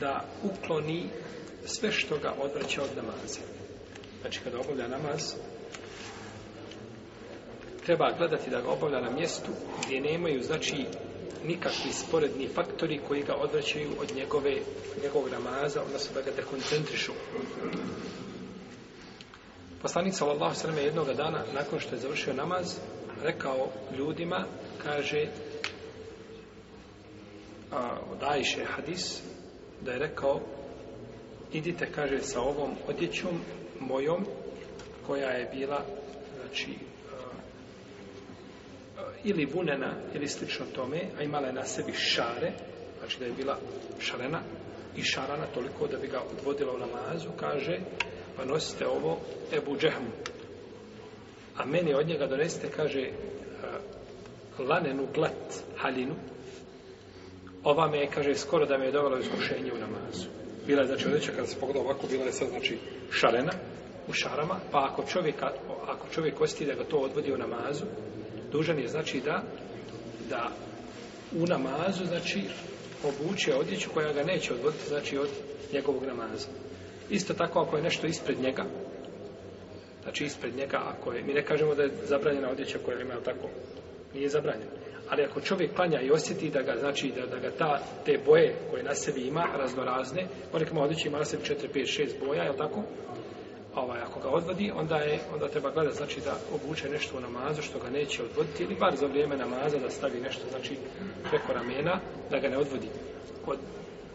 da ukloni sve što ga odvraća od namaza. Znači, kada obavlja namaz, treba gledati da ga obavlja na mjestu gdje nemaju, znači, nikakvi sporedni faktori koji ga odvraćaju od njegove, njegovog namaza, odnosno da ga dekoncentrišu. Poslanik sallallahu sallam je jednog dana, nakon što je završio namaz, rekao ljudima, kaže, a, odajše hadis, da je rekao idite, kaže, sa ovom odjećom mojom koja je bila znači ili vunena ili slično tome, a imala je na sebi šare, znači da je bila šarena i šarana toliko da bi ga odvodila u namazu, kaže pa nosite ovo Ebu Džehmu a meni od njega doneste, kaže lanenu glat halinu ova me je, kaže, skoro da me je dovela iskušenje u namazu. Bila je, znači, odreća kada se pogleda ovako, bila je sad, znači, šarena u šarama, pa ako čovjek, ako čovjek osjeti da ga to odvodi u namazu, dužan je, znači, da, da u namazu, znači, obuče odjeću koja ga neće odvoditi, znači, od njegovog namaza. Isto tako, ako je nešto ispred njega, znači, ispred njega, ako je, mi ne kažemo da je zabranjena odjeća koja ima, tako, nije zabranjena. Ali ako čovjek klanja i osjeti da ga, znači, da, da ga ta, te boje koje na sebi ima, raznorazne, on rekamo odići ima na sebi 4, 5, 6 boja, je tako? Ovaj, ako ga odvodi, onda je onda treba gledati znači, da obuče nešto u namazu što ga neće odvoditi ili bar za vrijeme namaza da stavi nešto znači, preko ramena da ga ne odvodi. Od,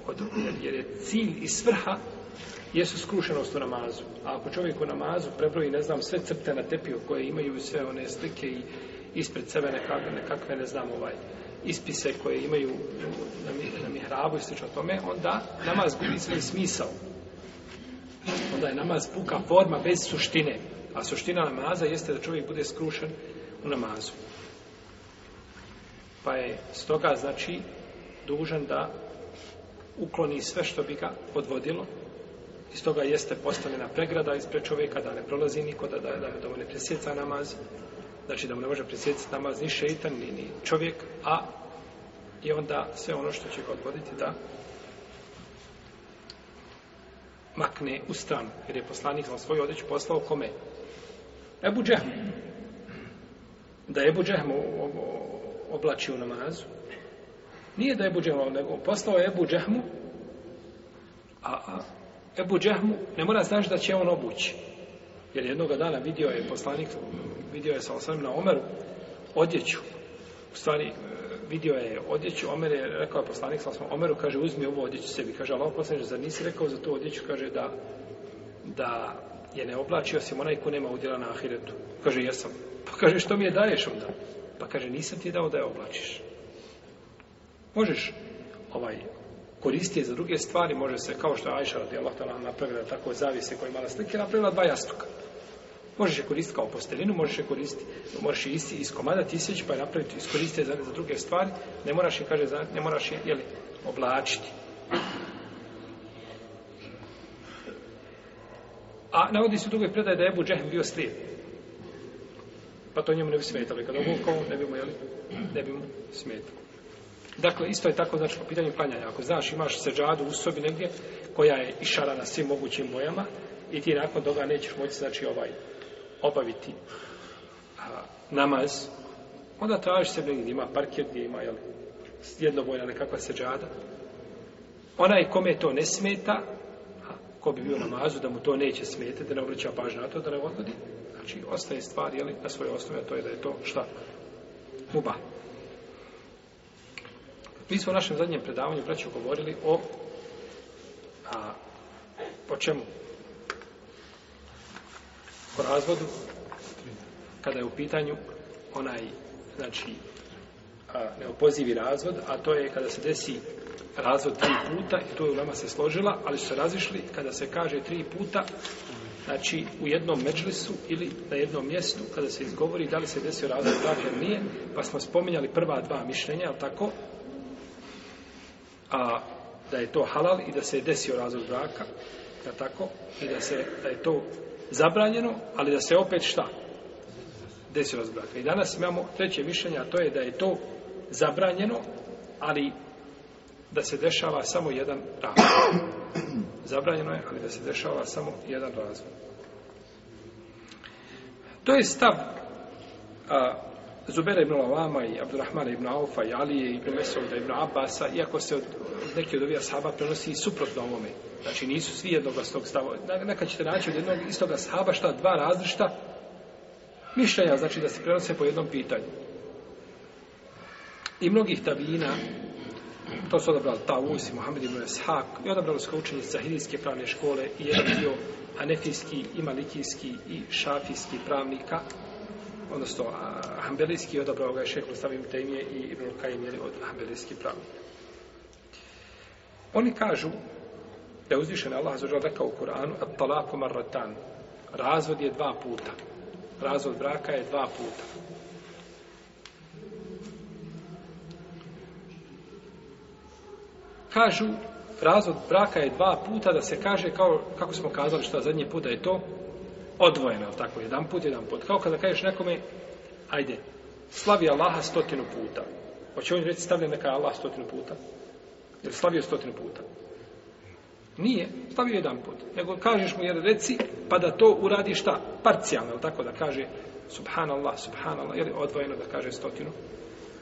od, jer je cilj i svrha jesu skrušenost u namazu. A ako čovjek u namazu prebroji, ne znam, sve crte na tepiju koje imaju sve one slike i ispred sebe nekakve, nekakve ne znam, ovaj, ispise koje imaju na, na mihrabu i sl. tome, onda namaz gubi svoj smisao. Onda je namaz puka forma bez suštine. A suština namaza jeste da čovjek bude skrušen u namazu. Pa je stoga, znači, dužan da ukloni sve što bi ga odvodilo. Iz toga jeste postavljena pregrada ispred čovjeka da ne prolazi nikoda, da, da ne dovoljne presjeca namaz. namazu znači da mu ne može prisjetiti namaz ni šeitan, ni, ni čovjek, a i onda sve ono što će ga odvoditi da makne u stranu, jer je poslanik za svoju odeću poslao kome? Ebu Džehmu. Da Ebu Džehmu oblači u namazu. Nije da Ebu Džehmu, nego poslao Ebu Džehmu, a, a Ebu Džehmu ne mora znaći da će on obući. Jer jednog dana vidio je poslanik vidio je sa osvrame na Omeru odjeću. U stvari, e, vidio je odjeću, Omer je rekao je poslanik sa osvrame, Omeru kaže, uzmi ovu odjeću sebi. Kaže, Allah poslanik, zar nisi rekao za tu odjeću? Kaže, da, da je ne oblačio osim onaj ko nema udjela na ahiretu. Kaže, jesam. Pa kaže, što mi je daješ onda? Pa kaže, nisam ti dao da je oblačiš. Možeš ovaj, koristi za druge stvari, može se, kao što je Ajša radi Allah, napravila tako zavise koje imala slike, napravila dva jastuka. Možeš je koristiti kao postelinu, možeš je koristiti, možeš je isti iskomadati, isjeći, pa je napraviti, iskoristiti za, za druge stvari, ne moraš je, kaže, za, ne moraš je, jeli, oblačiti. A navodi se u drugoj predaj da je Ebu Džehem bio slijed. Pa to njemu ne bi smetalo. I kada obukao, ne bi mu, jeli, ne bi mu smetalo. Dakle, isto je tako, znači, po pitanju klanjanja. Ako znaš, imaš seđadu u sobi negdje, koja je išara na svim mogućim bojama, i ti nakon toga nećeš moći, znači, ovaj, obaviti a, namaz, onda tražiš se negdje, ima parkir gdje ima jel, jednobojna nekakva seđada. Onaj kome to ne smeta, a, ko bi bio namazu, da mu to neće smetati, da ne obraća pažnju na to, da ne odvodi. Znači, ostaje stvar jel, na svoje osnove, a to je da je to šta? Uba. Mi smo u našem zadnjem predavanju, braću, govorili o a, po čemu? po razvodu kada je u pitanju onaj znači neopozivi razvod a to je kada se desi razvod tri puta i to je u nama se složila ali su se razišli kada se kaže tri puta znači u jednom međlisu ili na jednom mjestu kada se izgovori da li se desio razvod da li nije pa smo spominjali prva dva mišljenja ali tako a da je to halal i da se je desio razvod braka, da tako, i da se da je to zabranjeno, ali da se opet šta? Desilo zbraka. I danas imamo treće mišljenje, a to je da je to zabranjeno, ali da se dešava samo jedan razvoj. Zabranjeno je, ali da se dešava samo jedan razvoj. To je stav a, Zubera ibn Lavama i Abdurrahmana ibn Aufa i Alije ibn Mesovda ibn Abasa, iako se od, neki od ovih ashaba prenosi i suprotno ovome. Znači nisu svi jednoglasnog stava. Nekad ćete naći od jednog istog ashaba šta dva različita mišljenja, znači da se prenose po jednom pitanju. I mnogih tabina, to su odabrali Tavus i Mohamed ibn Eshak, i odabrali su kao učenje Zahirijske pravne škole i jedan dio Anefijski i Malikijski i Šafijski pravnika, odnosno Hanbelijski odabrao ga je šeh Mustavim Tejmije i Ibn Kajim je od Hanbelijski pravnik. Oni kažu da je uzvišen Allah za žele rekao u Koranu at talaku marratan. Razvod je dva puta. Razvod braka je dva puta. Kažu razvod braka je dva puta da se kaže kao, kako smo kazali što zadnje puta je to odvojeno, ali tako, jedan put, jedan put. Kao kada kažeš nekome, ajde, slavi Allaha stotinu puta. Hoće on reći stavljen neka Allah stotinu puta? Jer slavio stotinu puta. Nije, stavio jedan put. Nego kažeš mu jer reci, pa da to uradi šta? Parcijalno, ili tako da kaže subhanallah, subhanallah, ili odvojeno da kaže stotinu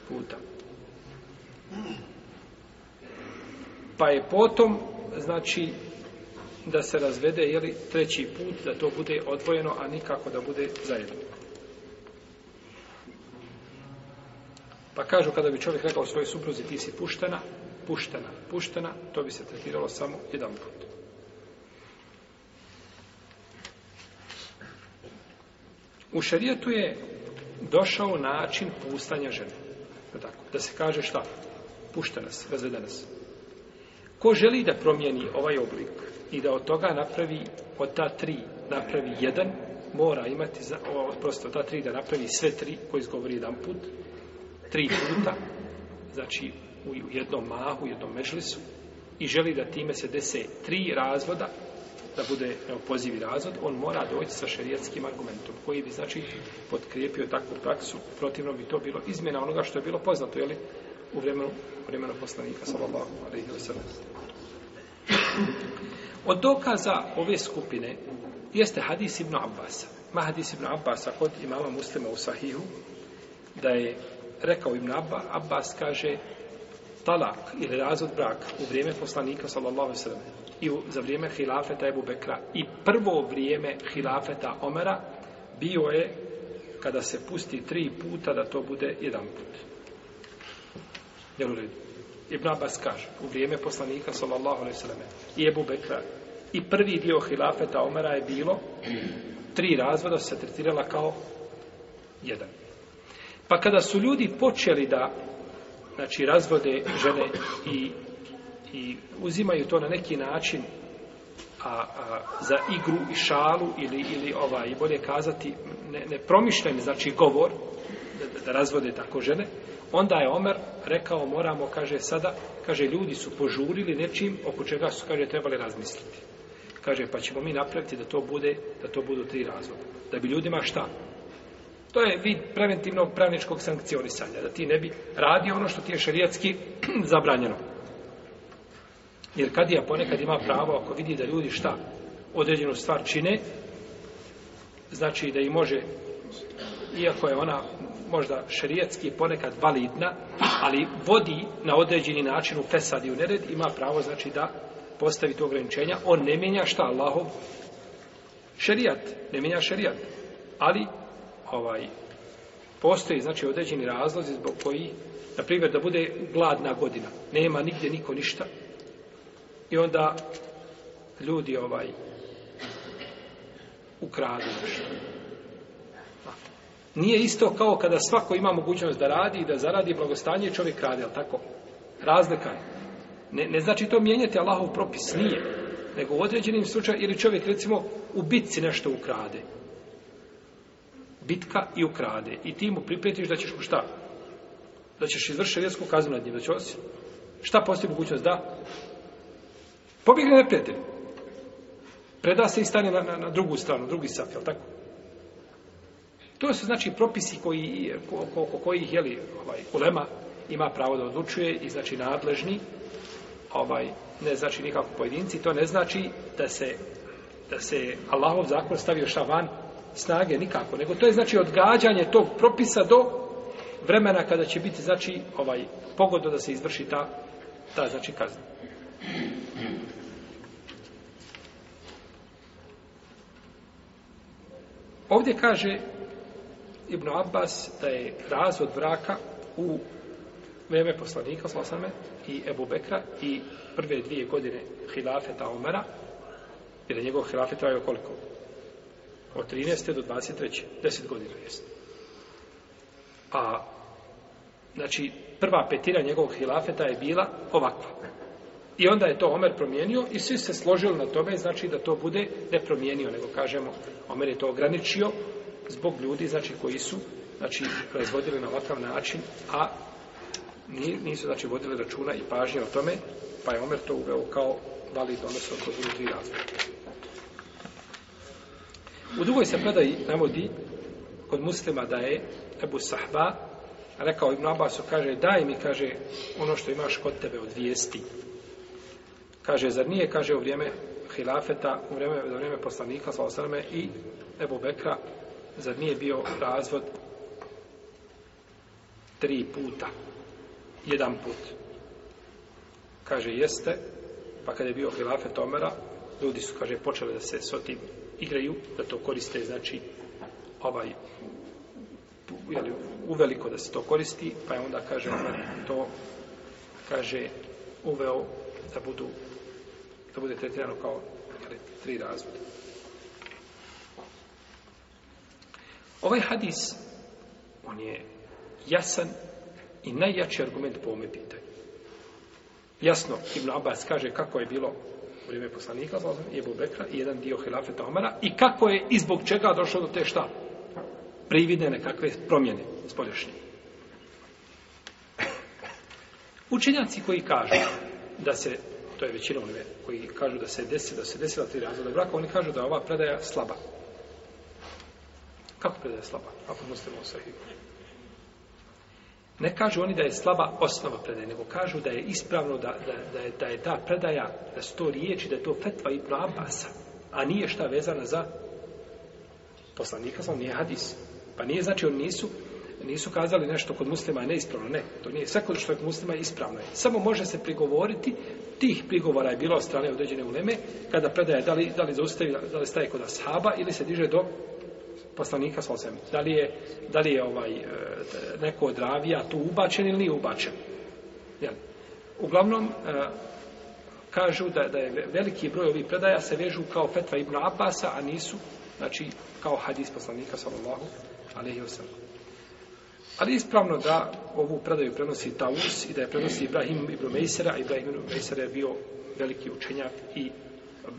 puta. Pa je potom, znači, da se razvede jeli, treći put, da to bude odvojeno, a nikako da bude zajedno. Pa kažu kada bi čovjek rekao svojoj supruzi ti si puštena, puštena, puštena, to bi se tretiralo samo jedan put. U šarijetu je došao način pustanja žene. Tako, da se kaže šta? Puštena se, razvedena se. Ko želi da promijeni ovaj oblik, i da od toga napravi od ta tri napravi jedan mora imati za, o, prosto ta tri da napravi sve tri koji izgovori jedan put tri puta znači u jednom mahu u jednom mežlisu i želi da time se dese tri razvoda da bude evo, pozivi razvod on mora doći sa šerijetskim argumentom koji bi znači potkrijepio takvu praksu protivno bi to bilo izmjena onoga što je bilo poznato jeli, u vremenu, vremenu poslanika sallallahu alaihi wa sallam Od dokaza ove skupine jeste hadis Ibnu Abbasa. Ma hadis Ibnu Abbasa kod imama muslima u sahihu da je rekao Ibnu Abba, Abbas kaže talak ili razod braka u vrijeme poslanika sallallahu sallam i u, za vrijeme hilafeta Ebu Bekra i prvo vrijeme hilafeta Omera bio je kada se pusti tri puta da to bude jedan put. Jel u redu? Ibn Abbas kaže, u vrijeme poslanika sallallahu alaihi sallam, i Ebu Bekra, i prvi dio hilafeta Omera je bilo, tri razvoda se tretirala kao jedan. Pa kada su ljudi počeli da, znači, razvode žene i, i uzimaju to na neki način a, a, za igru i šalu ili, ili ovaj, bolje kazati, ne, ne promišljen, znači, govor, da, da razvode tako žene, onda je Omer rekao, moramo, kaže sada, kaže, ljudi su požurili nečim oko čega su, kaže, trebali razmisliti. Kaže, pa ćemo mi napraviti da to bude, da to budu tri razvode. Da bi ljudima šta? To je vid preventivnog pravničkog sankcionisanja, da ti ne bi radio ono što ti je šarijatski zabranjeno. Jer kadija ponekad ima pravo, ako vidi da ljudi šta, određenu stvar čine, znači da i može, iako je ona možda šerijetski ponekad validna, ali vodi na određeni način u fesad i u nered, ima pravo znači da postavi to ograničenja. On ne mijenja šta Allahov šerijat, ne mijenja šerijat. Ali ovaj postoji znači određeni razlozi zbog koji na primjer da bude gladna godina, nema nigdje niko ništa. I onda ljudi ovaj ukradu nešto nije isto kao kada svako ima mogućnost da radi i da zaradi blagostanje čovjek radi, ali tako? Razlika je. Ne, ne znači to mijenjati Allahov propis, nije. Nego u određenim slučaju, ili čovjek recimo u bitci nešto ukrade. Bitka i ukrade. I ti mu pripretiš da ćeš mu šta? Da ćeš izvršiti vjetsku kaznu nad njim, da će osim. Šta postoji mogućnost da? Pobjegne neprijatelj. Preda se i stane na, na, na drugu stranu, drugi saf, je tako? To su znači propisi koji, ko, ko, ko, kojih, jeli, ovaj, ulema ima pravo da odlučuje i znači nadležni, ovaj, ne znači nikako pojedinci, to ne znači da se, da se Allahov zakon stavio šta van snage nikako, nego to je znači odgađanje tog propisa do vremena kada će biti znači ovaj pogodno da se izvrši ta ta znači kazna. Ovdje kaže Ibn Abbas da je razvod braka u vreme poslanika Slasame i Ebu Bekra i prve dvije godine hilafeta Omera jer je njegov hilafet trajao koliko? od 13. do 23. 10 godina jest. A znači prva petina njegovog hilafeta je bila ovakva. I onda je to Omer promijenio i svi se složili na tome, znači da to bude ne promijenio, nego kažemo Omer je to ograničio zbog ljudi znači koji su znači proizvodili na ovakav način a nisu znači vodili računa i pažnje o tome pa je Omer to uveo kao valid odnosno kod drugi razlog u drugoj se predaj navodi kod muslima da je Ebu Sahba rekao Ibn Abbasu kaže daj mi kaže ono što imaš kod tebe od vijesti kaže zar nije kaže u vrijeme hilafeta u vrijeme, u vrijeme poslanika sa osrame i Ebu Bekra zar nije bio razvod tri puta jedan put kaže jeste pa kada je bio hilafet Omera ljudi su kaže počeli da se s otim igraju da to koriste znači ovaj jeli, uveliko da se to koristi pa je onda kaže Omer to kaže uveo da budu da bude tretirano kao jeli, tri razvode Ovaj hadis, on je jasan i najjači argument po ome pitanju. Jasno, Ibn Abbas kaže kako je bilo u vrijeme poslanika, znači, je bu Bekra i jedan dio hilafeta Omara i kako je i zbog čega došlo do te šta? Privide nekakve promjene spolješnje. Učenjaci koji kažu da se, to je većina onih koji kažu da se desila, da se desila tri razvode braka, oni kažu da ova predaja slaba, Kako kada je slaba? Ako muslimo u sahibu. Ne kažu oni da je slaba osnova predaje, nego kažu da je ispravno, da, da, da, je, da je ta predaja, da su to riječi, da je to fetva i prabasa, a nije šta vezana za poslanika, znači nije hadis. Pa nije, znači oni nisu, nisu kazali nešto kod muslima je neispravno, ne, to nije sve kod što je kod muslima je ispravno. Je. Samo može se prigovoriti, tih prigovora je bilo od strane određene uleme, kada predaje da li, da li zaustavi, da li staje kod ashaba ili se diže do poslanika sa osem. Da li je da li je ovaj e, neko od ravija tu ubačen ili nije ubačen? Ja. Uglavnom e, kažu da da je veliki broj ovih predaja se vežu kao fetva Ibn Abasa, a nisu znači kao hadis poslanika sallallahu alejhi ve sellem. Ali ispravno da ovu predaju prenosi Taus i da je prenosi Ibrahim Ibn Mejsera. Ibrahim Ibn Mejsera je bio veliki učenjak i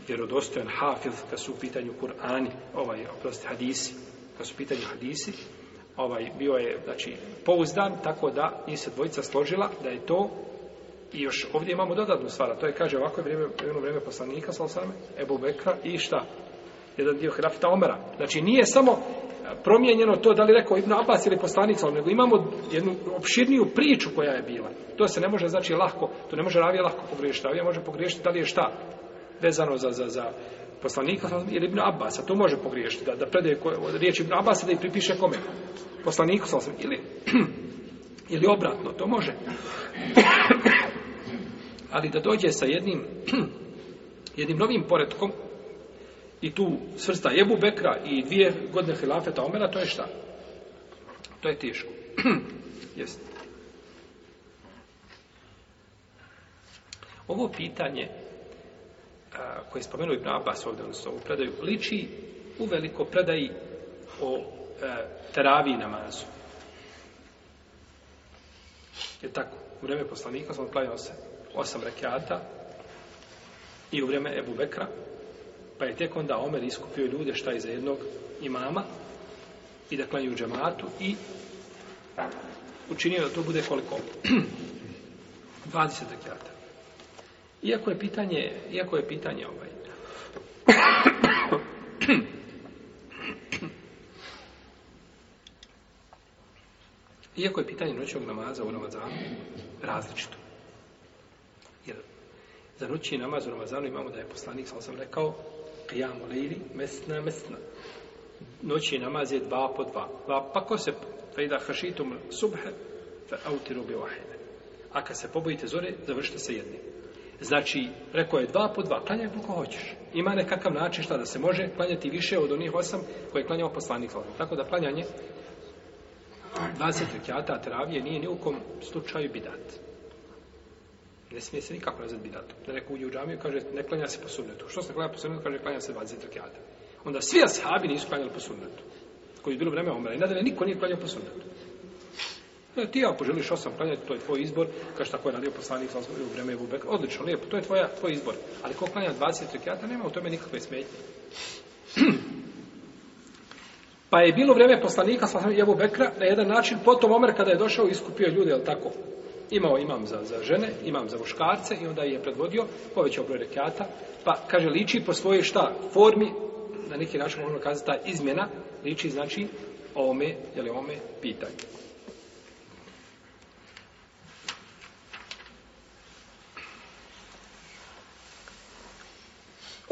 vjerodostojan hafiz kad su u pitanju Kur'ani, ovaj, oprosti, hadisi, kad su u pitanju hadisi, ovaj, bio je, znači, pouzdan, tako da nije se dvojica složila da je to I još ovdje imamo dodatnu stvar, to je kaže ovako je vrijeme, jedno vrijeme poslanika sa osame, Ebu Bekra i šta? Jedan dio hrafta Omera. Znači nije samo promijenjeno to da li rekao Ibn Abbas ili poslanica, nego imamo jednu opširniju priču koja je bila. To se ne može znači lahko, to ne može ravije lahko pogriješiti, ravije može pogriješiti da li je šta? vezano za, za, za poslanika ili Ibn Abbas, a to može pogriješiti, da, da predaje koje, riječ Ibn Abbas da ih pripiše kome? Poslaniku, sam, ili, ili obratno, to može. Ali da dođe sa jednim, jednim novim poredkom i tu svrsta Ebu Bekra i dvije godine hilafeta Omera, to je šta? To je teško. Jeste. Ovo pitanje koje je spomenuo Ibn Abbas ovdje, odnosno ovu predaju, liči u veliko predaji o e, teravi namazu. Je tako, u vreme poslanika sam odplavio se osam rekiata i u vreme Ebu Bekra, pa je tek onda Omer iskupio ljude šta je za jednog imama i da klanju džematu i učinio da to bude koliko? 20 rekiata. Iako je pitanje, iako je pitanje ovaj. Iako je pitanje noćnog namaza u Ramazanu različito. Jer za noći namaz u Ramazanu imamo da je poslanik, sam sam rekao, kajamu lejli, mesna, mesna. Noći namaz je dva po dva. Dva pa ko se, fe da hašitum subhe, fe autiru bi wahide. A kad se pobojite zore, završite se jednim. Znači, rekao je dva po dva, klanjaj koliko hoćeš. Ima nekakav način šta da se može klanjati više od onih osam koje je klanjao poslanik Lovno. Tako da klanjanje 20 rekiata travije nije ni u kom slučaju bidat. Ne smije se nikako nazad bidatom. Da neko uđe u džamiju kaže ne klanja se po sunnetu. Što se klanja po sunnetu? Kaže klanja se 20 rekiata. Onda svi ashabi nisu klanjali po sunnetu. Koji je bilo vreme omra. I nadalje niko nije klanjao po sunnetu. Ti ja poželiš osam klanjati, to je tvoj izbor, kao što je radio poslanik u vreme Ebu Bekra. Odlično, lijepo, to je tvoja, tvoj izbor. Ali ko klanja 23 kjata, nema u tome nikakve smetnje. pa je bilo vreme poslanika sa Ebu Bekra na jedan način, potom Omer kada je došao iskupio ljude, je tako? Imao, imam za, za žene, imam za muškarce i onda je predvodio, povećao broj rekiata. Pa kaže, liči po svojoj šta? Formi, na neki način možemo kazati, ta izmjena liči znači ome, jel ome, pitanje.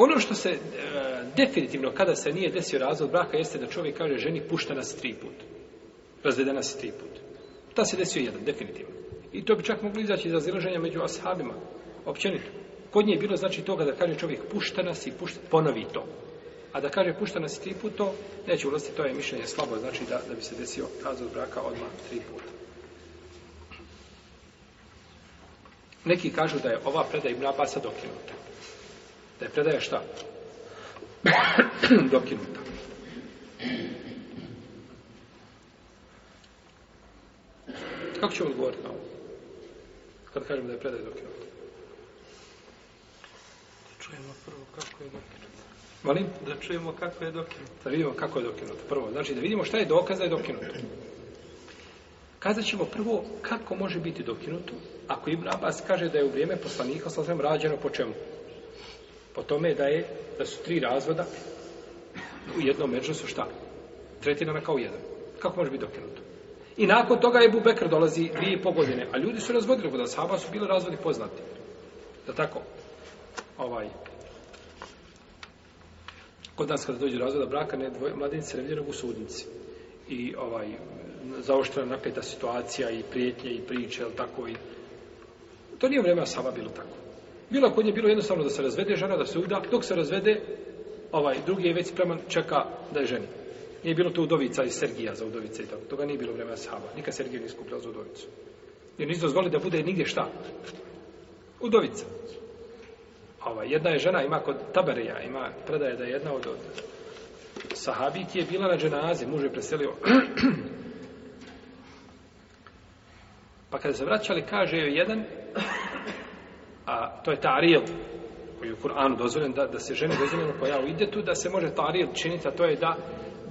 Ono što se e, definitivno kada se nije desio razvod braka jeste da čovjek kaže ženi pušta nas tri put. Razvedena se tri put. Ta se desio jedan, definitivno. I to bi čak mogli izaći za zilaženja među ashabima. Općenito. Kod nje je bilo znači toga da kaže čovjek pušta nas i pušta, ponovi to. A da kaže pušta nas tri put to, neće ulaziti, to je mišljenje slabo, znači da, da bi se desio razvod braka odmah tri puta. Neki kažu da je ova predaj Ibn Abasa dokinuta da je predaja šta? Dokinuta. Kako ćemo odgovoriti na ovo? Kad kažemo da je predaja dokinuta? Da čujemo prvo kako je dokinuta. Molim? Da čujemo kako je dokinuta. Da vidimo kako je dokinuta. Prvo, znači da vidimo šta je dokaz da je dokinuta. Kazat ćemo prvo kako može biti dokinuto ako Ibn Abbas kaže da je u vrijeme poslanika sa rađeno po čemu? Po tome da je da su tri razvoda u jednom među su šta? Tretirana kao jedan. Kako može biti dokinuto? I nakon toga je Bubekr dolazi dvije po godine, a ljudi su razvodili, kod Ashaba su bili razvodi poznati. Da tako? Ovaj. Kod nas kada dođe razvoda braka, ne dvoje mladenice, ne u sudnici. I ovaj, zaoštena napeta situacija i prijetnje i priče, tako i... To nije vreme Ashaba bilo tako. Bilo kod nje bilo jednostavno da se razvede žena, da se uda, dok se razvede, ovaj drugi je već spreman čeka da je ženi. Nije bilo to udovica i Sergija za udovice i tako. Toga nije bilo vremena sahaba. Nikad Sergija nije skupljao za udovicu. Jer nisu dozvoli da bude nigdje šta. Udovica. Ova, jedna je žena, ima kod Taberija, ima predaje da je jedna od, od sahabiki je bila na dženazi, muž je preselio. pa kada se vraćali, kaže joj jedan, to je ta'ril koji je u Kur'anu dozvoljen da, da se ženi dozvoljeno koja u idetu da se može ta'ril činiti a to je da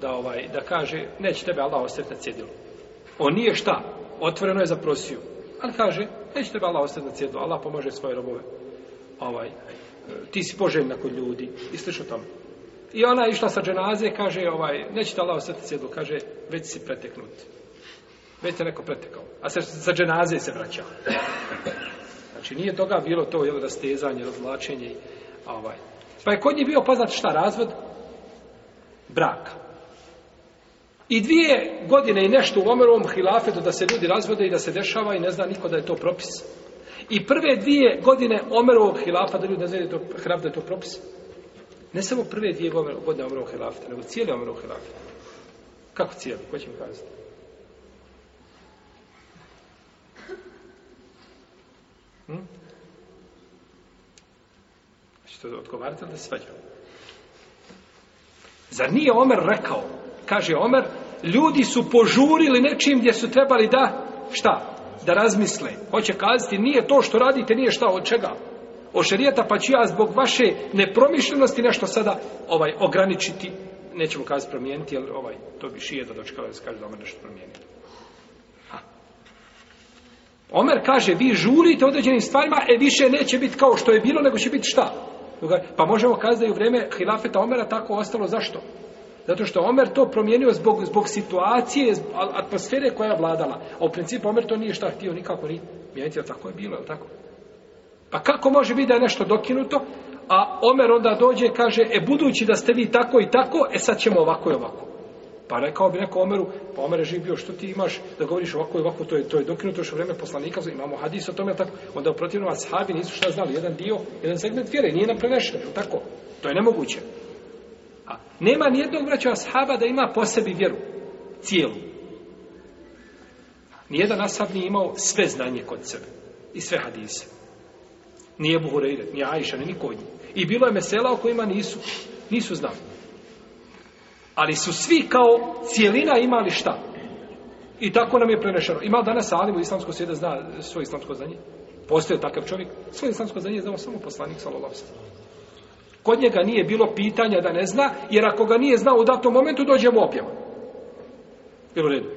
da ovaj da kaže neće tebe Allah ostaviti na cjedilu on nije šta otvoreno je za prosiju ali kaže neće tebe Allah ostaviti na cjedilu Allah pomože svoje robove ovaj ti si poželjna kod ljudi i slišo tamo I ona je išla sa dženaze, kaže, ovaj, neće te Allah ostaviti cjedilu, kaže, već si preteknut. Već te neko pretekao. A sa dženaze se vraća. Znači nije toga bilo to jel, rastezanje, razvlačenje. Ovaj. Pa je kod njih bio poznat šta razvod? Braka. I dvije godine i nešto u Omerovom hilafetu da se ljudi razvode i da se dešava i ne zna niko da je to propis. I prve dvije godine Omerovog hilafa da ljudi ne znaju da, da je to propis. Ne samo prve dvije godine Omerovog hilafeta, nego cijeli Omerovog hilafeta. Kako cijeli? Ko će mi kazati? Znači, hm? to je odgovarati, onda svađa. Zar nije Omer rekao, kaže Omer, ljudi su požurili nečim gdje su trebali da, šta? Da razmisle. Hoće kazati, nije to što radite, nije šta, od čega? O šarijeta, pa ću ja zbog vaše nepromišljenosti nešto sada ovaj ograničiti. Nećemo kazati promijeniti, jer ovaj, to bi šije da dočekala da se kaže da Omer nešto promijenio. Omer kaže, vi žulite određenim stvarima, e više neće biti kao što je bilo, nego će biti šta? Pa možemo kazati da je u vreme hilafeta Omera tako ostalo, zašto? Zato što Omer to promijenio zbog, zbog situacije, zbog atmosfere koja je vladala. A u principu Omer to nije šta htio, nikako ni mijenjati, ali tako je bilo, ali tako? Pa kako može biti da je nešto dokinuto, a Omer onda dođe i kaže, e budući da ste vi tako i tako, e sad ćemo ovako i ovako. Pa rekao bi neko Omeru, pa Omer je živio, što ti imaš da govoriš ovako i ovako, to je, to je dokinuto još vreme poslanika, imamo hadis o tome, tako, onda u protivnom ashabi nisu šta znali, jedan dio, jedan segment vjere, nije nam prenešen, tako, to je nemoguće. A nema nijednog vraća ashaba da ima po sebi vjeru, cijelu. Nijedan ashab nije imao sve znanje kod sebe i sve hadise. Nije Buhureire, ni Ajša, ni niko od njih. I bilo je mesela o kojima nisu, nisu znali ali su svi kao cijelina imali šta. I tako nam je prenešeno. Ima danas Alim u islamskom svijetu zna svoje islamsko znanje? Postoje takav čovjek? Svoje islamsko znanje je znao samo poslanik Salolavsa. Kod njega nije bilo pitanja da ne zna, jer ako ga nije znao u datom momentu, dođe mu objava. Bilo redu.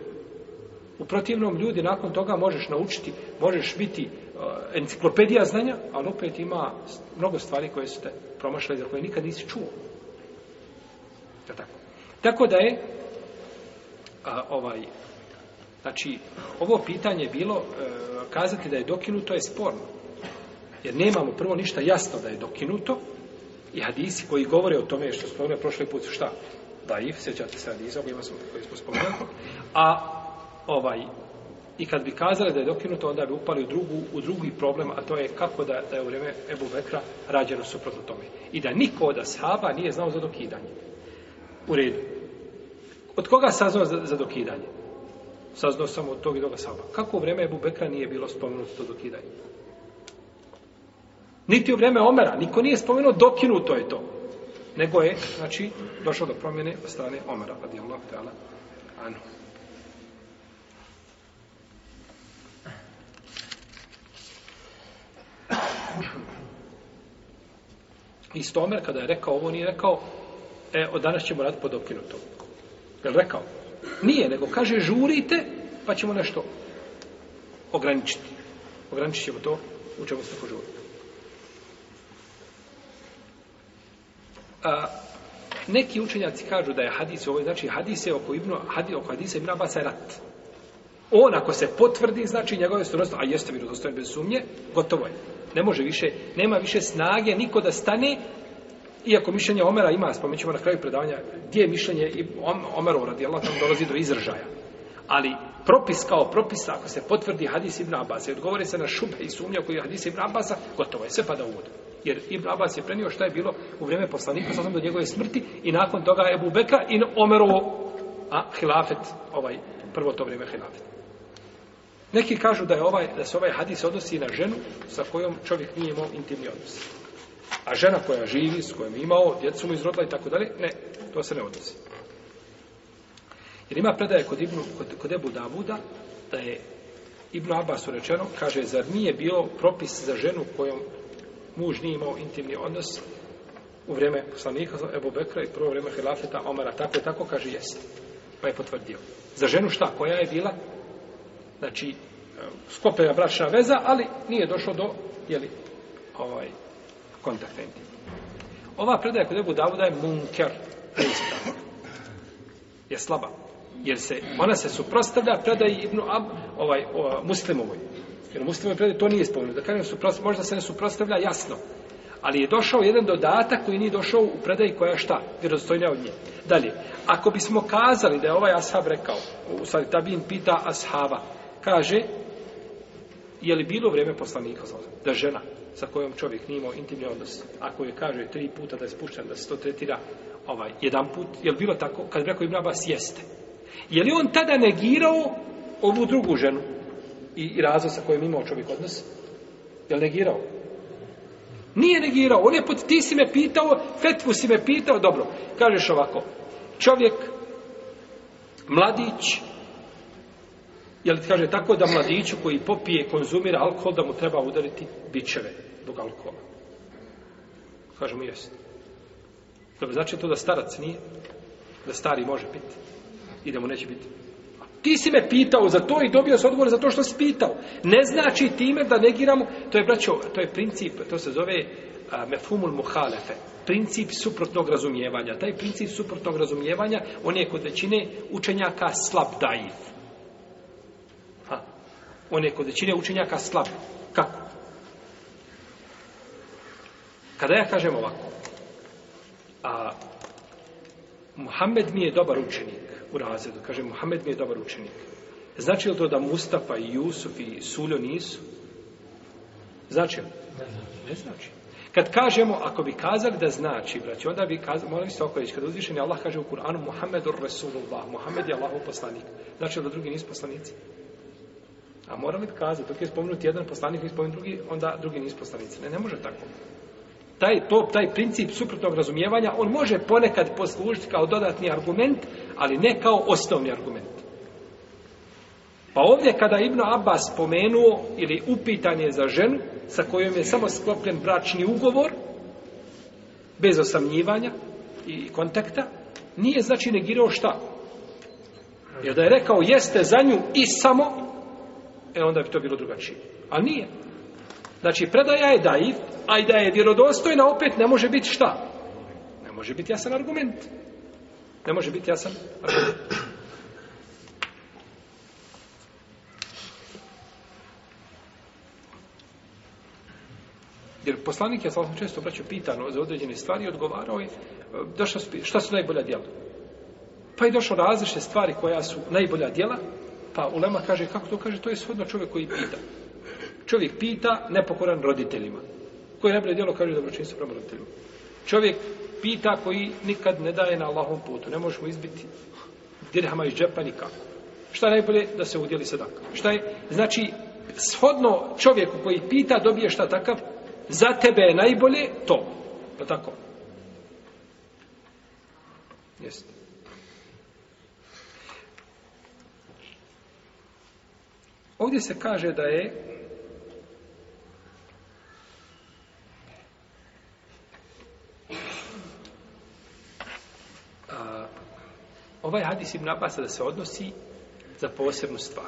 U protivnom ljudi nakon toga možeš naučiti, možeš biti uh, enciklopedija znanja, ali opet ima mnogo stvari koje su te promašale za koje nikad nisi čuo. Tako da je a, ovaj znači ovo pitanje je bilo e, kazati da je dokinuto je sporno. Jer nemamo prvo ništa jasno da je dokinuto i hadisi koji govore o tome što spomenuo prošli put su šta? Da i sećate se hadisa koji smo koji smo spomenuli. A ovaj i kad bi kazali da je dokinuto onda bi upali u drugu u drugi problem a to je kako da da je u vrijeme Ebu Bekra rađeno suprotno tome i da niko od ashaba nije znao za dokidanje. U redu. Od koga saznao za, za dokidanje? Saznao sam od tog i toga saba. Kako u vreme Ebu Bekra nije bilo spomenuto to dokidanje? Niti u vreme Omera, niko nije spomenuo dokinuto je to. Nego je, znači, došlo do promjene od strane Omera, radi Allah, ta'ala, anu. Isto Omer, kada je rekao ovo, nije rekao, e, od danas ćemo raditi po dokinutom. Je li rekao? Nije, nego kaže žurite, pa ćemo nešto ograničiti. Ograničit ćemo to u čemu se požuri. A, neki učenjaci kažu da je hadis ovo, znači hadis je oko, Ibnu, hadi, oko hadisa Ibn Abasa rat. On ako se potvrdi, znači njegove vjerodostojno, a jeste vjerodostojno bez sumnje, gotovo je. Ne može više, nema više snage niko da stane iako mišljenje Omera ima, spomenut ćemo na kraju predavanja, gdje je mišljenje Omeru radi Allah, tamo dolazi do izražaja. Ali propis kao propis, ako se potvrdi hadis Ibn Abbas, i odgovore se na šube i sumnje koji je hadis Ibn Abbas, gotovo je, sve pada u vodu. Jer Ibn Abbas je prenio šta je bilo u vrijeme poslanika, sasvim do njegove smrti, i nakon toga je Bubeka i Omerovo, a hilafet, ovaj, prvo to vrijeme hilafet. Neki kažu da, je ovaj, da se ovaj hadis odnosi na ženu sa kojom čovjek nije imao intimni odnos. A žena koja živi, s kojom imao, djecu mu izrodila i tako dalje, ne, to se ne odnosi. Jer ima predaje kod, Ibnu, kod, kod Ebu Davuda da je Ibn Abbas urečeno, kaže, zar nije bio propis za ženu kojom muž nije imao intimni odnos u vrijeme poslanika Ebu Bekra i prvo vrijeme Hilafeta Omara, tako je tako, kaže, jeste. Pa je potvrdio. Za ženu šta? Koja je bila? Znači, e, skopena bračna veza, ali nije došlo do, jeli, ovaj, kontrafenti. Ova predaja kod Ebu Davuda je munker. Je slaba. Jer se, ona se suprostavlja predaji Ibnu Ab, ovaj, o, muslimovoj. Jer muslimovoj predaji to nije spomenuto. Da kažem, možda se ne suprostavlja jasno. Ali je došao jedan dodatak koji nije došao u predaji koja je šta? Vjerozstojnija od nje. Dalje, ako bismo kazali da je ovaj ashab rekao, u stvari Tabin pita ashaba, kaže, je li bilo vrijeme poslanika da žena sa kojom čovjek nije imao intimni odnos, ako je kaže tri puta da je spušten, da se to tretira ovaj, jedan put, je li bilo tako? Kad rekao Ibn Abbas, jeste. Je li on tada negirao ovu drugu ženu i, i razlog sa kojom imao čovjek odnos? Je li negirao? Nije negirao. On je pod, ti si me pitao, fetvu si me pitao, dobro. Kažeš ovako, čovjek, mladić, Jel kaže tako da mladiću koji popije i konzumira alkohol da mu treba udariti bičeve dok alkohola? Kaže mu jest. To bi znači to da starac nije, da stari može biti i da mu neće biti. Ti si me pitao za to i dobio se odgovor za to što si pitao. Ne znači time da negiramo, to je braćo, to je princip, to se zove a, mefumul muhalefe, princip suprotnog razumijevanja. Taj princip suprotnog razumijevanja, on je kod većine učenjaka slab daif on je kod većine učenjaka slab. Kako? Kada ja kažem ovako, a Muhammed mi je dobar učenik u razredu, kaže Muhammed mi je dobar učenik, znači li to da Mustafa i Jusuf i Suljo nisu? Znači li? Ne znači. znači. Kad kažemo, ako bi kazali da znači, braći, onda bi kazali, molim se oko kada uzvišen je Allah kaže u Kur'anu Muhammedur Rasulullah, Muhammed je Allahov poslanik, znači li da drugi nisu poslanici? Ne. A moram li kazati, dok je spomenut jedan poslanik, i spomenut drugi, onda drugi nis poslanici. Ne, ne može tako. Taj, to, taj princip suprotnog razumijevanja, on može ponekad poslužiti kao dodatni argument, ali ne kao osnovni argument. Pa ovdje kada Ibn Abbas spomenuo ili upitanje za ženu sa kojom je samo sklopljen bračni ugovor bez osamljivanja i kontakta, nije znači negirao šta? Jer da je rekao jeste za nju i samo e onda bi to bilo drugačije. A nije. Znači, predaja je daiv, a i da je vjerodostojna, opet ne može biti šta? Ne može biti jasan argument. Ne može biti jasan argument. Jer poslanik je, sam često braću, pitano za određene stvari, odgovarao je, došao, šta su najbolja djela? Pa je došao različite stvari koja su najbolja djela, Pa ulema kaže, kako to kaže, to je shodno čovjek koji pita. Čovjek pita nepokoran roditeljima. Koje najbolje djelo kaže dobročinstvo prema roditeljima. Čovjek pita koji nikad ne daje na Allahom putu. Ne možemo izbiti dirhama iz džepa nikako. Šta najbolje? Da se udjeli sadaka. Šta je? Znači, shodno čovjeku koji pita dobije šta takav, za tebe je najbolje to. Pa tako. Jeste. Ovdje se kaže da je a, ovaj hadis ibn Abbas da se odnosi za posebnu stvar.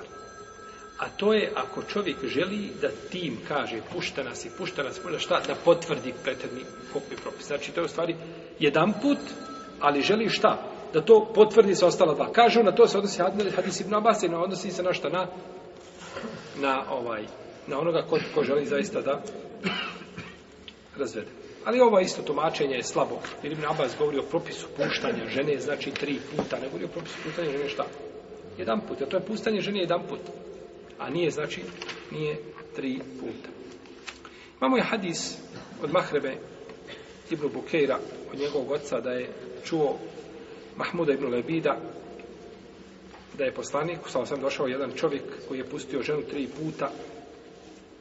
A to je ako čovjek želi da tim kaže pušta nas i pušta nas, pušta šta, da potvrdi pretredni kopni propis. Znači to je u stvari jedan put, ali želi šta? Da to potvrdi sa ostala dva. Kažu na to se odnosi hadis ibn Abbas i na odnosi se na šta? Na na ovaj na onoga ko, ko želi zaista da razvede. Ali ovo isto tumačenje je slabo. Jer Ibn Abbas govori o propisu puštanja žene, znači tri puta. Ne govori o propisu puštanja žene šta? Jedan put. A to je puštanje žene jedan put. A nije, znači, nije tri puta. Imamo je hadis od Mahrebe Ibn Bukeira, od njegovog oca, da je čuo Mahmuda Ibn Lebida, da je poslanik, sam sam došao jedan čovjek koji je pustio ženu tri puta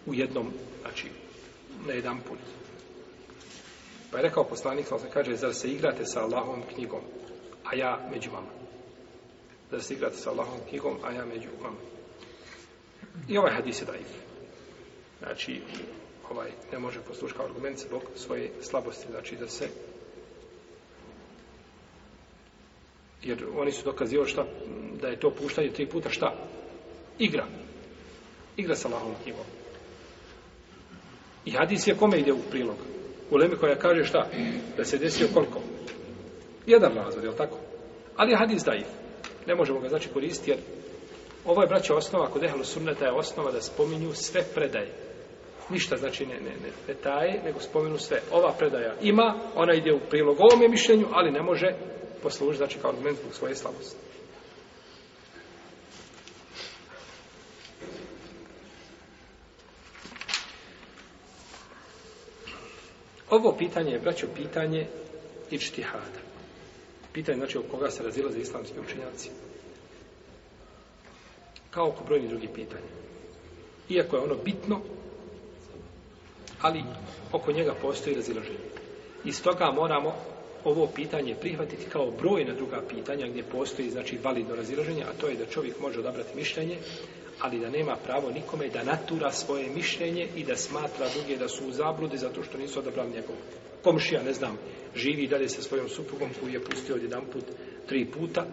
u jednom, znači, na jedan put. Pa je rekao poslanik, sam sam kaže, zar se igrate sa Allahom knjigom, a ja među vama. Zar se igrate sa Allahom knjigom, a ja među vama. I ovaj hadis je da ih. Znači, ovaj ne može poslušati kao argument zbog svoje slabosti, znači da se jer oni su dokazio šta da je to puštanje tri puta šta igra igra sa lahom kivom i hadis je kome ide u prilog u lemi koja kaže šta da se desio koliko jedan razvod, je li tako ali je hadis daji ne možemo ga znači koristiti jer ovo je braće osnova kod ehlu sunneta je osnova da spominju sve predaje ništa znači ne, ne, ne, ne taje nego spominu sve ova predaja ima ona ide u prilog ovom je mišljenju ali ne može posluži znači kao argument u svoje slabosti. Ovo pitanje je, braćo, pitanje ičtihada. Pitanje, znači, od koga se razilaze islamski učenjaci. Kao oko brojni drugi pitanja. Iako je ono bitno, ali oko njega postoji razilaženje. Iz toga moramo ovo pitanje prihvatiti kao brojna druga pitanja gdje postoji znači validno raziloženje, a to je da čovjek može odabrati mišljenje, ali da nema pravo nikome da natura svoje mišljenje i da smatra druge da su u zabludi zato što nisu odabrali njegov komšija, ne znam, živi i dalje sa svojom suprugom koju je pustio jedan put, tri puta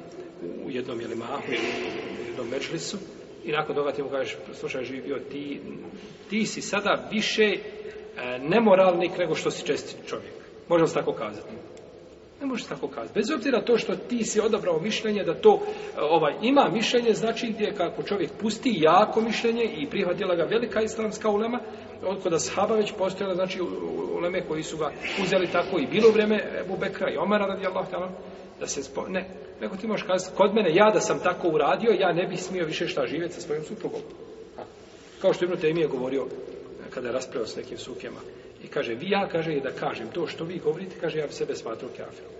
u jednom jeli mahu ili u jednom mečlisu i nakon toga ti mu kažeš, slušaj, živi bio ti, ti si sada više e, nemoralnik nego što si čestit čovjek. Možemo se tako kazati. Ne možeš tako kazati. Bez obzira to što ti si odabrao mišljenje da to e, ovaj ima mišljenje, znači gdje kako čovjek pusti jako mišljenje i prihvatila ga velika islamska ulema, od kod ashaba već postojala, znači uleme koji su ga uzeli tako i bilo vrijeme Ebu Bekra i Omara radijallahu ta'ala da se spo... ne, nego ti možeš kazati kod mene ja da sam tako uradio, ja ne bih smio više šta živjeti sa svojim suprugom. Kao što Ibn Taymi je govorio e, kada je raspravio s nekim sukjama. I kaže, vi ja, kaže, da kažem to što vi govorite, kaže, ja bi sebe smatrao kafirom.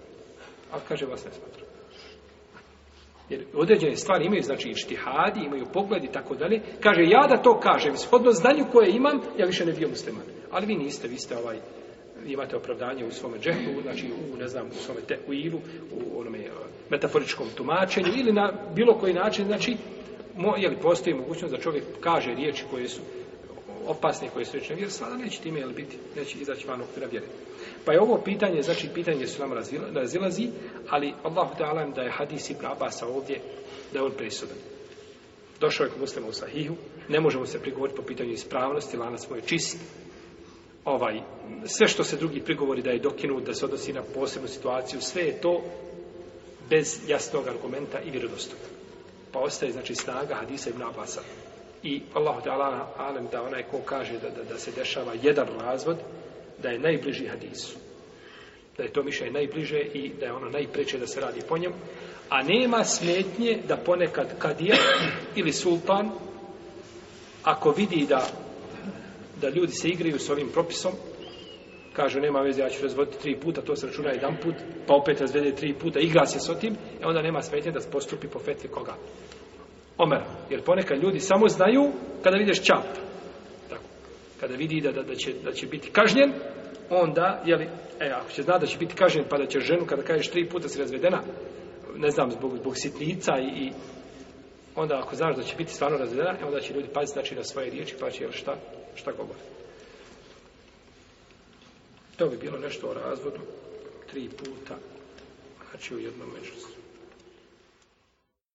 A kaže, vas ne smatrao. Jer određene stvari imaju, znači, štihadi, imaju pogled i tako dalje. Kaže, ja da to kažem, shodno znanju koje imam, ja više ne bio musliman. Ali vi niste, vi ste ovaj, imate opravdanje u svome džehlu, znači u, ne znam, u svome te, u iru, u onome e, metaforičkom tumačenju ili na bilo koji način, znači, mo, jel, postoji mogućnost da čovjek kaže riječi koje su, opasni koji su vječni vjeri, sada neće time ili biti, neće izaći van okvira vjeri. Pa je ovo pitanje, znači pitanje su nam razilazi, ali Allah da da je hadis Ibn Abasa ovdje, da je on prisutan. Došao je kod muslima u sahihu, ne možemo se prigovoriti po pitanju ispravnosti, lanac moj je čist, ovaj, sve što se drugi prigovori da je dokinu, da se odnosi na posebnu situaciju, sve je to bez jasnog argumenta i vjerodostupno. Pa ostaje, znači, snaga hadisa Ibn Abasa i Allahu ta'ala alem da onaj ko kaže da, da, da se dešava jedan razvod, da je najbliži hadisu. Da je to miše najbliže i da je ono najpreće da se radi po njemu. A nema smetnje da ponekad kadija ili sultan, ako vidi da, da ljudi se igraju s ovim propisom, kažu nema veze, ja ću razvoditi tri puta, to se računa jedan put, pa opet razvede tri puta, igra se s otim, e onda nema smetnje da postupi po fetvi koga? Omer. Jer ponekad ljudi samo znaju kada vidiš čap. Tako. Kada vidi da, da, da, će, da će biti kažnjen, onda, jeli, e, ako će zna da će biti kažnjen, pa da će ženu, kada kažeš tri puta si razvedena, ne znam, zbog, zbog sitnica i, i onda ako znaš da će biti stvarno razvedena, e, onda će ljudi paziti znači, na svoje riječi, pa će, jel, šta, šta govori. To bi bilo nešto o razvodu tri puta, znači u jednom međusobu.